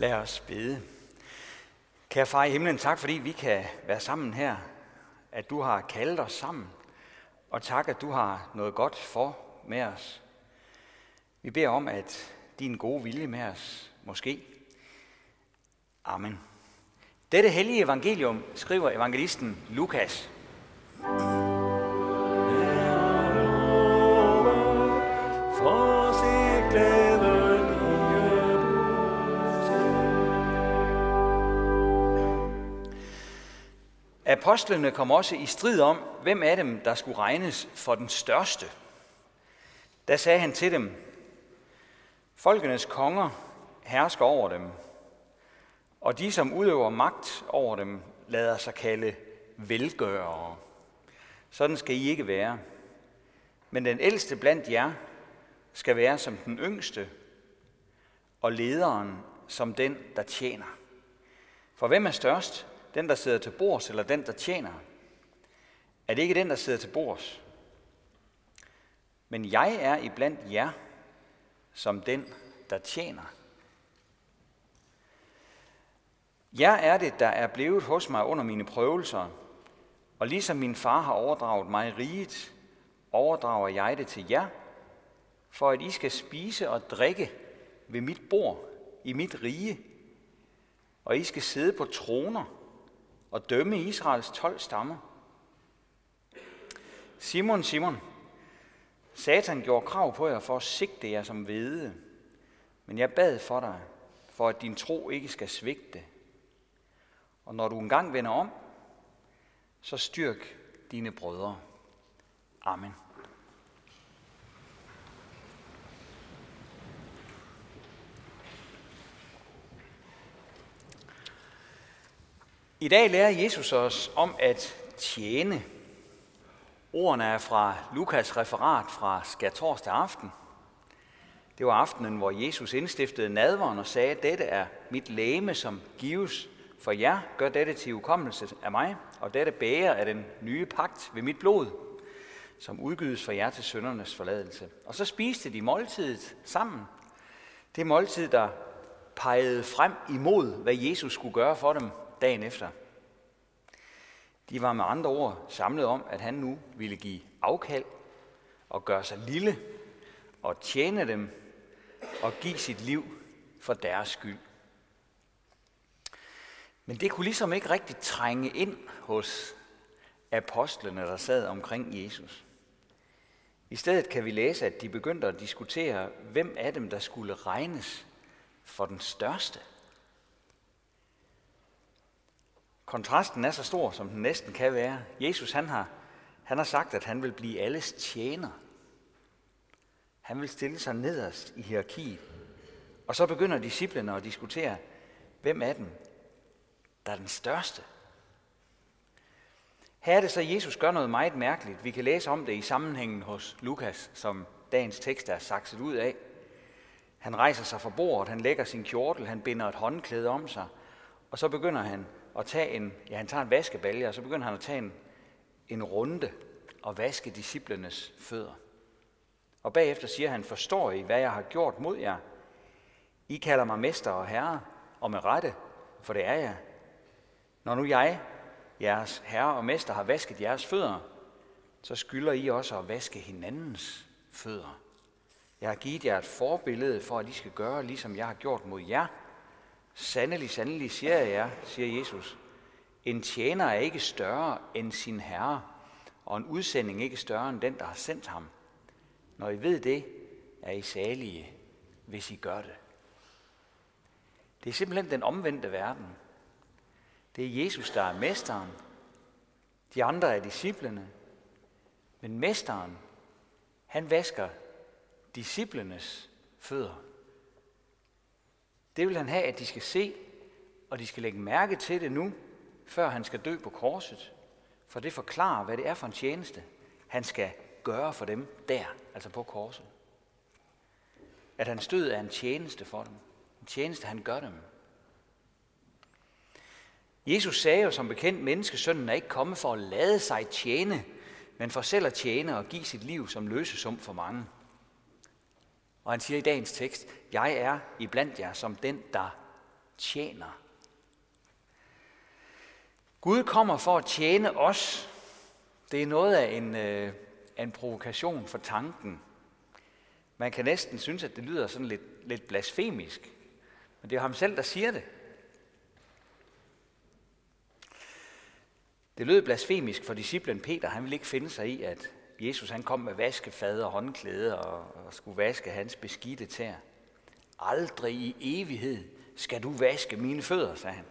Lad os bede. Kære far i himlen, tak fordi vi kan være sammen her. At du har kaldt os sammen. Og tak, at du har noget godt for med os. Vi beder om, at din gode vilje med os måske. Amen. Dette hellige evangelium skriver evangelisten Lukas. Apostlene kom også i strid om, hvem af dem, der skulle regnes for den største. Da sagde han til dem, Folkenes konger hersker over dem, og de, som udøver magt over dem, lader sig kalde velgørere. Sådan skal I ikke være. Men den ældste blandt jer skal være som den yngste, og lederen som den, der tjener. For hvem er størst? Den, der sidder til bords, eller den, der tjener? Er det ikke den, der sidder til bords? Men jeg er iblandt jer som den, der tjener. Jeg er det, der er blevet hos mig under mine prøvelser, og ligesom min far har overdraget mig riget, overdrager jeg det til jer, for at I skal spise og drikke ved mit bord i mit rige, og I skal sidde på troner og dømme Israels 12 stammer. Simon, Simon, Satan gjorde krav på jer for at sigte jer som hvede, men jeg bad for dig, for at din tro ikke skal svigte. Og når du engang vender om, så styrk dine brødre. Amen. I dag lærer Jesus os om at tjene. Ordene er fra Lukas referat fra skærtorsdag aften. Det var aftenen, hvor Jesus indstiftede nadveren og sagde, dette er mit læme, som gives for jer. Gør dette til ukommelse af mig, og dette bærer af den nye pagt ved mit blod, som udgydes for jer til søndernes forladelse. Og så spiste de måltidet sammen. Det måltid, der pegede frem imod, hvad Jesus skulle gøre for dem dagen efter. De var med andre ord samlet om, at han nu ville give afkald og gøre sig lille og tjene dem og give sit liv for deres skyld. Men det kunne ligesom ikke rigtig trænge ind hos apostlene, der sad omkring Jesus. I stedet kan vi læse, at de begyndte at diskutere, hvem af dem, der skulle regnes for den største. Kontrasten er så stor, som den næsten kan være. Jesus han har, han har sagt, at han vil blive alles tjener. Han vil stille sig nederst i hierarkiet. Og så begynder disciplene at diskutere, hvem af dem, der er den største. Her er det så, at Jesus gør noget meget mærkeligt. Vi kan læse om det i sammenhængen hos Lukas, som dagens tekst er sakset ud af. Han rejser sig fra bordet, han lægger sin kjortel, han binder et håndklæde om sig, og så begynder han at tage en, ja, han tager en vaskebalje, og så begynder han at tage en, en runde og vaske disciplenes fødder. Og bagefter siger han, forstår I, hvad jeg har gjort mod jer? I kalder mig mester og herre, og med rette, for det er jeg. Når nu jeg, jeres herre og mester, har vasket jeres fødder, så skylder I også at vaske hinandens fødder. Jeg har givet jer et forbillede for, at I skal gøre, ligesom jeg har gjort mod jer – Sandelig, sandelig siger jeg jer, siger Jesus, en tjener er ikke større end sin herre, og en udsending ikke større end den, der har sendt ham. Når I ved det, er I salige, hvis I gør det. Det er simpelthen den omvendte verden. Det er Jesus, der er mesteren. De andre er disciplene. Men mesteren, han vasker disciplenes fødder. Det vil han have, at de skal se, og de skal lægge mærke til det nu, før han skal dø på korset. For det forklarer, hvad det er for en tjeneste, han skal gøre for dem der, altså på korset. At han død er en tjeneste for dem. En tjeneste, han gør dem. Jesus sagde jo som bekendt, menneskesønnen er ikke kommet for at lade sig tjene, men for selv at tjene og give sit liv som løsesum for mange. Og han siger i dagens tekst, jeg er iblandt jer som den, der tjener. Gud kommer for at tjene os. Det er noget af en, øh, en provokation for tanken. Man kan næsten synes, at det lyder sådan lidt, lidt blasfemisk. Men det er ham selv, der siger det. Det lød blasfemisk for disciplen Peter. Han ville ikke finde sig i, at Jesus han kom med vaskefad og håndklæde og, og skulle vaske hans beskidte tær. Aldrig i evighed skal du vaske mine fødder, sagde han.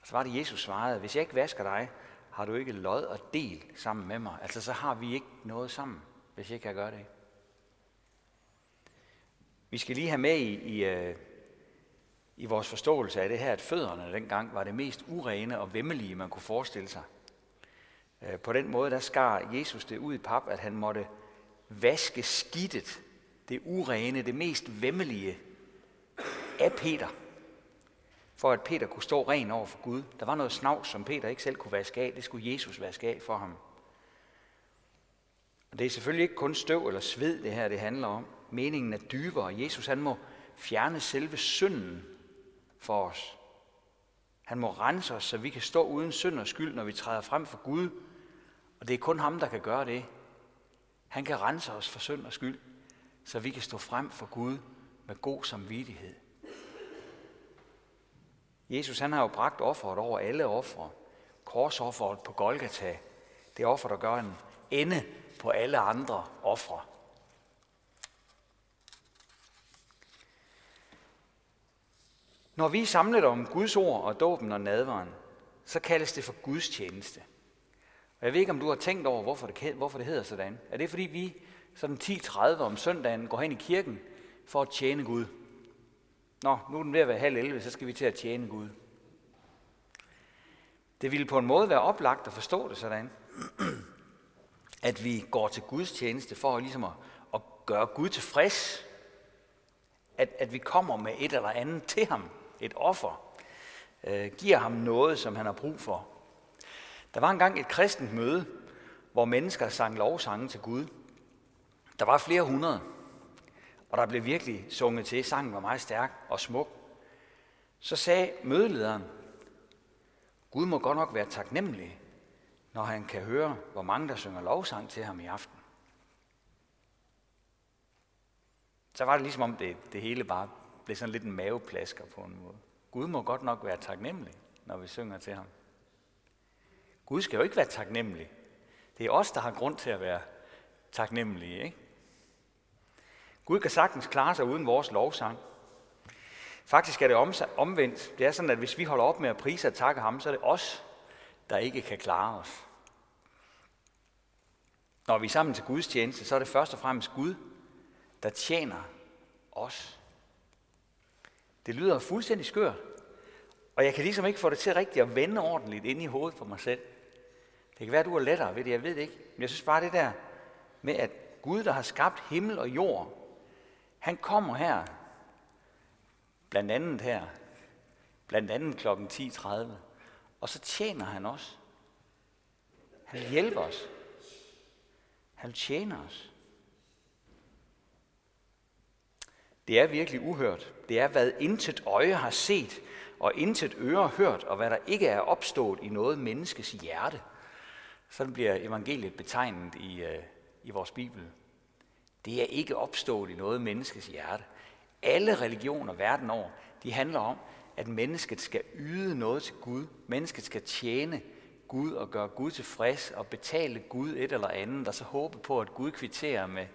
Og så var det, Jesus svarede, hvis jeg ikke vasker dig, har du ikke lod og del sammen med mig. Altså så har vi ikke noget sammen, hvis jeg ikke kan gøre det. Vi skal lige have med i, i, øh, i vores forståelse af det her, at fødderne dengang var det mest urene og vemmelige, man kunne forestille sig. Øh, på den måde, der skar Jesus det ud i pap, at han måtte vaske skidtet, det urene, det mest vemmelige af Peter, for at Peter kunne stå ren over for Gud. Der var noget snavs, som Peter ikke selv kunne vaske af, det skulle Jesus vaske af for ham. Og det er selvfølgelig ikke kun støv eller sved, det her det handler om. Meningen er dybere. Jesus han må fjerne selve synden for os. Han må rense os, så vi kan stå uden synd og skyld, når vi træder frem for Gud. Og det er kun ham, der kan gøre det. Han kan rense os for synd og skyld, så vi kan stå frem for Gud med god samvittighed. Jesus han har jo bragt offeret over alle ofre. Korsofferet på Golgata, det offer, der gør en ende på alle andre ofre. Når vi er samlet om Guds ord og dåben og nadveren, så kaldes det for Guds tjeneste. Og jeg ved ikke, om du har tænkt over, hvorfor det, hvorfor det hedder sådan. Er det fordi vi sådan 10.30 om søndagen går hen i kirken for at tjene Gud? Nå, nu er den ved at være halv 11, så skal vi til at tjene Gud. Det ville på en måde være oplagt at forstå det sådan, at vi går til Guds tjeneste for ligesom at, at gøre Gud tilfreds. At, at vi kommer med et eller andet til ham, et offer, øh, giver ham noget, som han har brug for. Der var engang et kristent møde, hvor mennesker sang lovsange til Gud. Der var flere hundrede, og der blev virkelig sunget til. Sangen var meget stærk og smuk. Så sagde mødelederen, Gud må godt nok være taknemmelig, når han kan høre, hvor mange der synger lovsang til ham i aften. Så var det ligesom om det, det hele bare blev sådan lidt en maveplasker på en måde. Gud må godt nok være taknemmelig, når vi synger til ham. Gud skal jo ikke være taknemmelig. Det er os, der har grund til at være taknemmelige. Ikke? Gud kan sagtens klare sig uden vores lovsang. Faktisk er det omvendt. Det er sådan, at hvis vi holder op med at prise og takke ham, så er det os, der ikke kan klare os. Når vi er sammen til Guds tjeneste, så er det først og fremmest Gud, der tjener os. Det lyder fuldstændig skørt, og jeg kan ligesom ikke få det til rigtigt at vende ordentligt ind i hovedet for mig selv. Det kan være, at du er lettere ved det, jeg ved det ikke. Men jeg synes bare det der med, at Gud, der har skabt himmel og jord, han kommer her, blandt andet her, blandt andet kl. 10.30, og så tjener han os. Han hjælper os. Han tjener os. Det er virkelig uhørt. Det er, hvad intet øje har set, og intet øre hørt, og hvad der ikke er opstået i noget menneskes hjerte. Sådan bliver evangeliet betegnet i, øh, i vores Bibel. Det er ikke opstået i noget menneskes hjerte. Alle religioner verden over, de handler om, at mennesket skal yde noget til Gud. Mennesket skal tjene Gud og gøre Gud tilfreds og betale Gud et eller andet, og så håbe på, at Gud kvitterer med,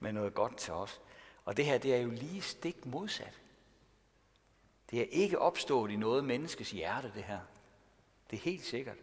med noget godt til os. Og det her, det er jo lige stik modsat. Det er ikke opstået i noget menneskes hjerte, det her. Det er helt sikkert.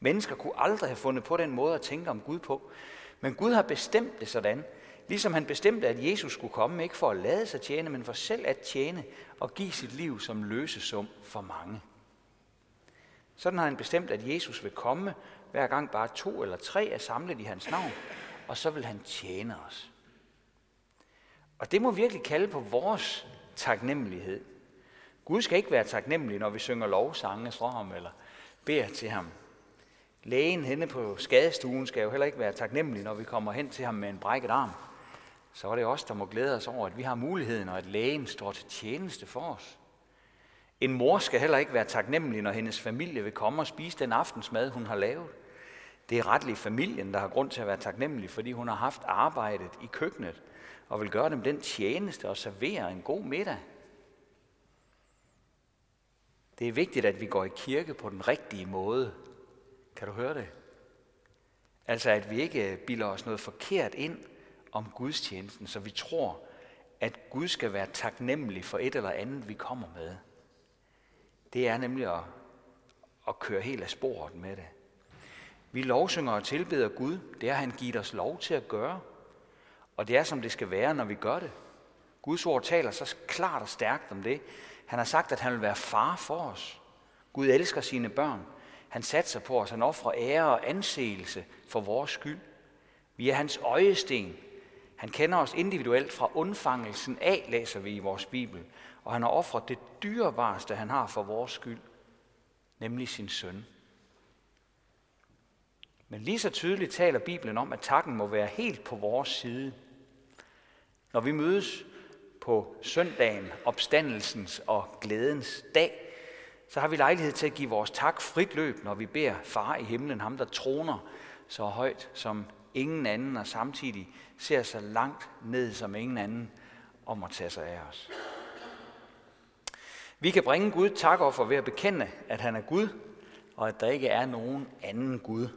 Mennesker kunne aldrig have fundet på den måde at tænke om Gud på. Men Gud har bestemt det sådan, ligesom han bestemte, at Jesus skulle komme, ikke for at lade sig tjene, men for selv at tjene og give sit liv som løsesum for mange. Sådan har han bestemt, at Jesus vil komme, hver gang bare to eller tre er samlet i hans navn, og så vil han tjene os. Og det må virkelig kalde på vores taknemmelighed. Gud skal ikke være taknemmelig, når vi synger lovsange for ham eller beder til ham. Lægen henne på skadestuen skal jo heller ikke være taknemmelig, når vi kommer hen til ham med en brækket arm. Så er det os, der må glæde os over, at vi har muligheden, og at lægen står til tjeneste for os. En mor skal heller ikke være taknemmelig, når hendes familie vil komme og spise den aftensmad, hun har lavet. Det er retlig familien, der har grund til at være taknemmelig, fordi hun har haft arbejdet i køkkenet og vil gøre dem den tjeneste og servere en god middag. Det er vigtigt, at vi går i kirke på den rigtige måde. Kan du høre det? Altså, at vi ikke øh, bilder os noget forkert ind om gudstjenesten, så vi tror, at Gud skal være taknemmelig for et eller andet, vi kommer med. Det er nemlig at, at køre helt af sporet med det. Vi lovsynger og tilbeder Gud. Det har han givet os lov til at gøre. Og det er, som det skal være, når vi gør det. Guds ord taler så klart og stærkt om det. Han har sagt, at han vil være far for os. Gud elsker sine børn. Han satser på os. Han offrer ære og anseelse for vores skyld. Vi er hans øjesten. Han kender os individuelt fra undfangelsen af, læser vi i vores Bibel. Og han har offret det dyrebareste, han har for vores skyld, nemlig sin søn. Men lige så tydeligt taler Bibelen om, at takken må være helt på vores side. Når vi mødes på søndagen, opstandelsens og glædens dag, så har vi lejlighed til at give vores tak frit løb, når vi beder far i himlen, ham der troner så højt som ingen anden, og samtidig ser så langt ned som ingen anden om at tage sig af os. Vi kan bringe Gud takoffer ved at bekende, at han er Gud, og at der ikke er nogen anden Gud.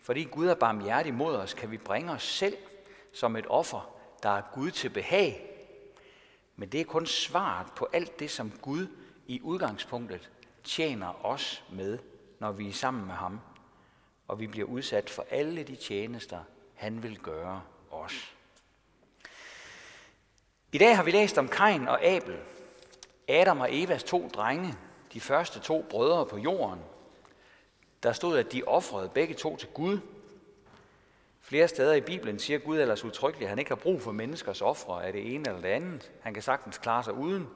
Fordi Gud er barmhjertig mod os, kan vi bringe os selv som et offer, der er Gud til behag. Men det er kun svaret på alt det, som Gud i udgangspunktet tjener os med, når vi er sammen med ham, og vi bliver udsat for alle de tjenester, han vil gøre os. I dag har vi læst om Kain og Abel, Adam og Evas to drenge, de første to brødre på jorden. Der stod, at de offrede begge to til Gud. Flere steder i Bibelen siger Gud ellers udtrykkeligt, at han ikke har brug for menneskers ofre af det ene eller det andet. Han kan sagtens klare sig uden.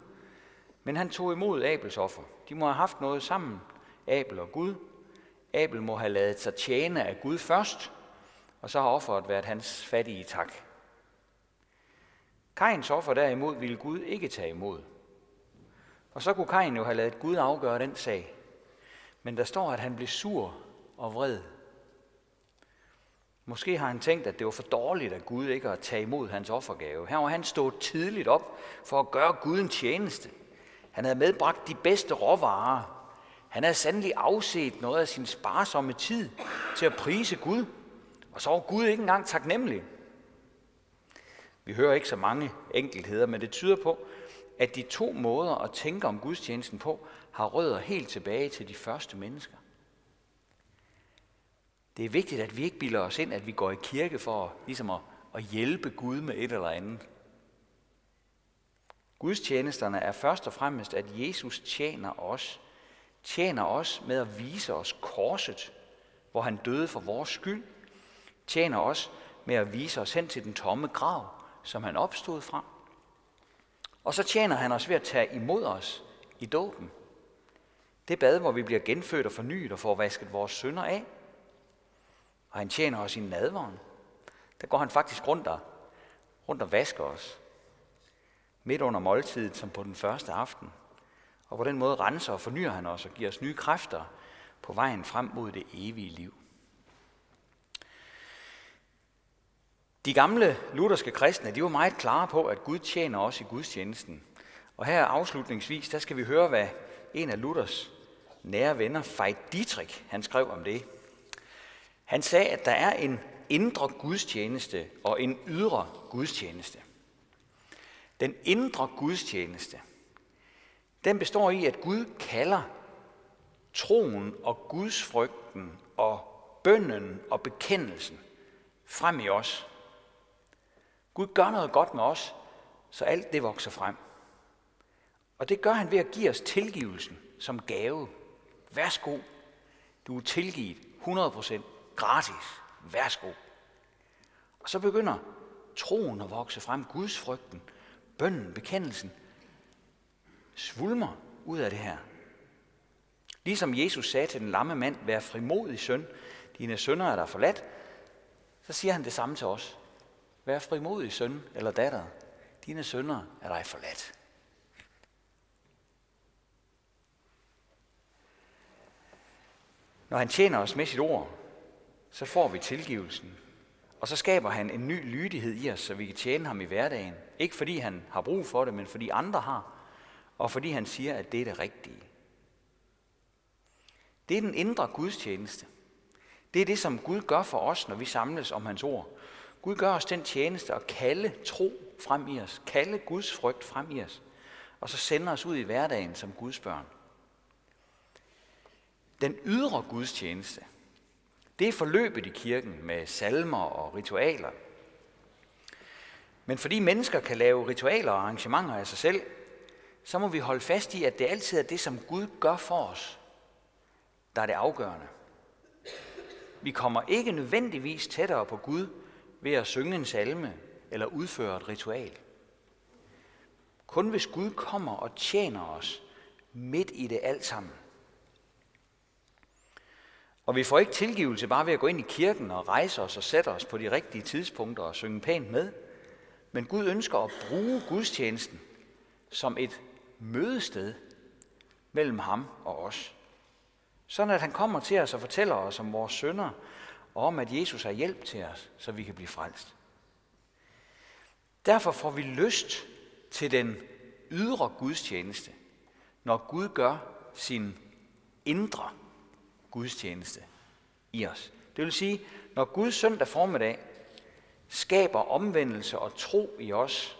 Men han tog imod Abels offer. De må have haft noget sammen, Abel og Gud. Abel må have lavet sig tjene af Gud først, og så har offeret været hans fattige tak. Kains offer derimod ville Gud ikke tage imod. Og så kunne Kain jo have lavet Gud afgøre den sag. Men der står, at han blev sur og vred. Måske har han tænkt, at det var for dårligt af Gud ikke at tage imod hans offergave. Her var han stået tidligt op for at gøre Gud en tjeneste. Han havde medbragt de bedste råvarer. Han havde sandelig afset noget af sin sparsomme tid til at prise Gud. Og så var Gud ikke engang taknemmelig. Vi hører ikke så mange enkeltheder, men det tyder på, at de to måder at tænke om gudstjenesten på, har rødder helt tilbage til de første mennesker. Det er vigtigt, at vi ikke bilder os ind, at vi går i kirke for ligesom at, at hjælpe Gud med et eller andet. Gudstjenesterne er først og fremmest, at Jesus tjener os. Tjener os med at vise os korset, hvor han døde for vores skyld. Tjener os med at vise os hen til den tomme grav, som han opstod fra. Og så tjener han os ved at tage imod os i dåben. Det bad, hvor vi bliver genfødt og fornyet og får vasket vores synder af. Og han tjener os i nadvåren. Der går han faktisk rundt og, rundt og vasker os. Midt under måltidet, som på den første aften. Og på den måde renser og fornyer han os og giver os nye kræfter på vejen frem mod det evige liv. De gamle lutherske kristne, de var meget klare på, at Gud tjener os i gudstjenesten. Og her afslutningsvis, der skal vi høre, hvad en af Luthers nære venner, Veit Dietrich, han skrev om det. Han sagde, at der er en indre gudstjeneste og en ydre gudstjeneste. Den indre gudstjeneste, den består i, at Gud kalder troen og gudsfrygten og bønnen og bekendelsen frem i os. Gud gør noget godt med os, så alt det vokser frem. Og det gør han ved at give os tilgivelsen som gave. Værsgo. Du er tilgivet 100% gratis. Værsgo. Og så begynder troen at vokse frem, Guds frygten, bønden, bekendelsen, svulmer ud af det her. Ligesom Jesus sagde til den lamme mand, vær frimodig søn, dine sønner er der forladt, så siger han det samme til os. Vær frimodig søn eller datter, dine sønner er dig forladt. Når han tjener os med sit ord, så får vi tilgivelsen og så skaber han en ny lydighed i os, så vi kan tjene ham i hverdagen. Ikke fordi han har brug for det, men fordi andre har. Og fordi han siger, at det er det rigtige. Det er den indre gudstjeneste. Det er det, som Gud gør for os, når vi samles om hans ord. Gud gør os den tjeneste at kalde tro frem i os, kalde Guds frygt frem i os, og så sender os ud i hverdagen som Guds børn. Den ydre gudstjeneste, det er forløbet i kirken med salmer og ritualer. Men fordi mennesker kan lave ritualer og arrangementer af sig selv, så må vi holde fast i, at det altid er det, som Gud gør for os, der er det afgørende. Vi kommer ikke nødvendigvis tættere på Gud ved at synge en salme eller udføre et ritual. Kun hvis Gud kommer og tjener os midt i det alt sammen. Og vi får ikke tilgivelse bare ved at gå ind i kirken og rejse os og sætte os på de rigtige tidspunkter og synge pænt med. Men Gud ønsker at bruge gudstjenesten som et mødested mellem ham og os. Sådan at han kommer til os og fortæller os om vores sønder, og om at Jesus har hjælp til os, så vi kan blive frelst. Derfor får vi lyst til den ydre gudstjeneste, når Gud gør sin indre gudstjeneste i os. Det vil sige, når Gud søndag formiddag skaber omvendelse og tro i os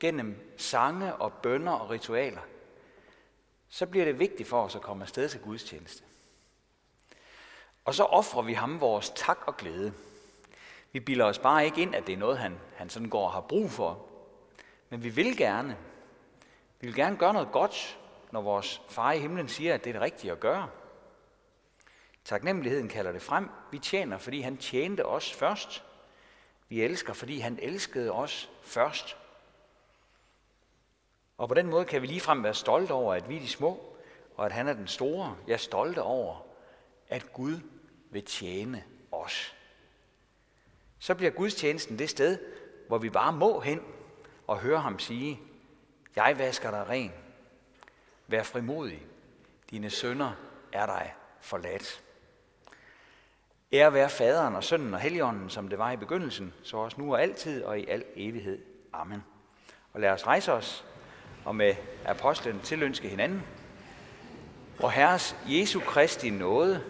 gennem sange og bønder og ritualer, så bliver det vigtigt for os at komme afsted til gudstjeneste. Og så offrer vi ham vores tak og glæde. Vi bilder os bare ikke ind, at det er noget, han, han sådan går og har brug for. Men vi vil gerne. Vi vil gerne gøre noget godt, når vores far i himlen siger, at det er det rigtige at gøre. Taknemmeligheden kalder det frem. Vi tjener, fordi han tjente os først. Vi elsker, fordi han elskede os først. Og på den måde kan vi ligefrem være stolte over, at vi er de små, og at han er den store. Jeg er stolte over, at Gud vil tjene os. Så bliver gudstjenesten det sted, hvor vi bare må hen og høre ham sige, jeg vasker dig ren. Vær frimodig. Dine sønder er dig forladt. Ære være faderen og sønnen og helligånden, som det var i begyndelsen, så også nu og altid og i al evighed. Amen. Og lad os rejse os og med apostlen tilønske hinanden. Og Herres Jesu Kristi nåde,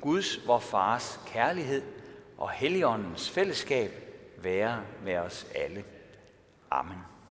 Guds, vor Fars kærlighed og Helligåndens fællesskab være med os alle. Amen.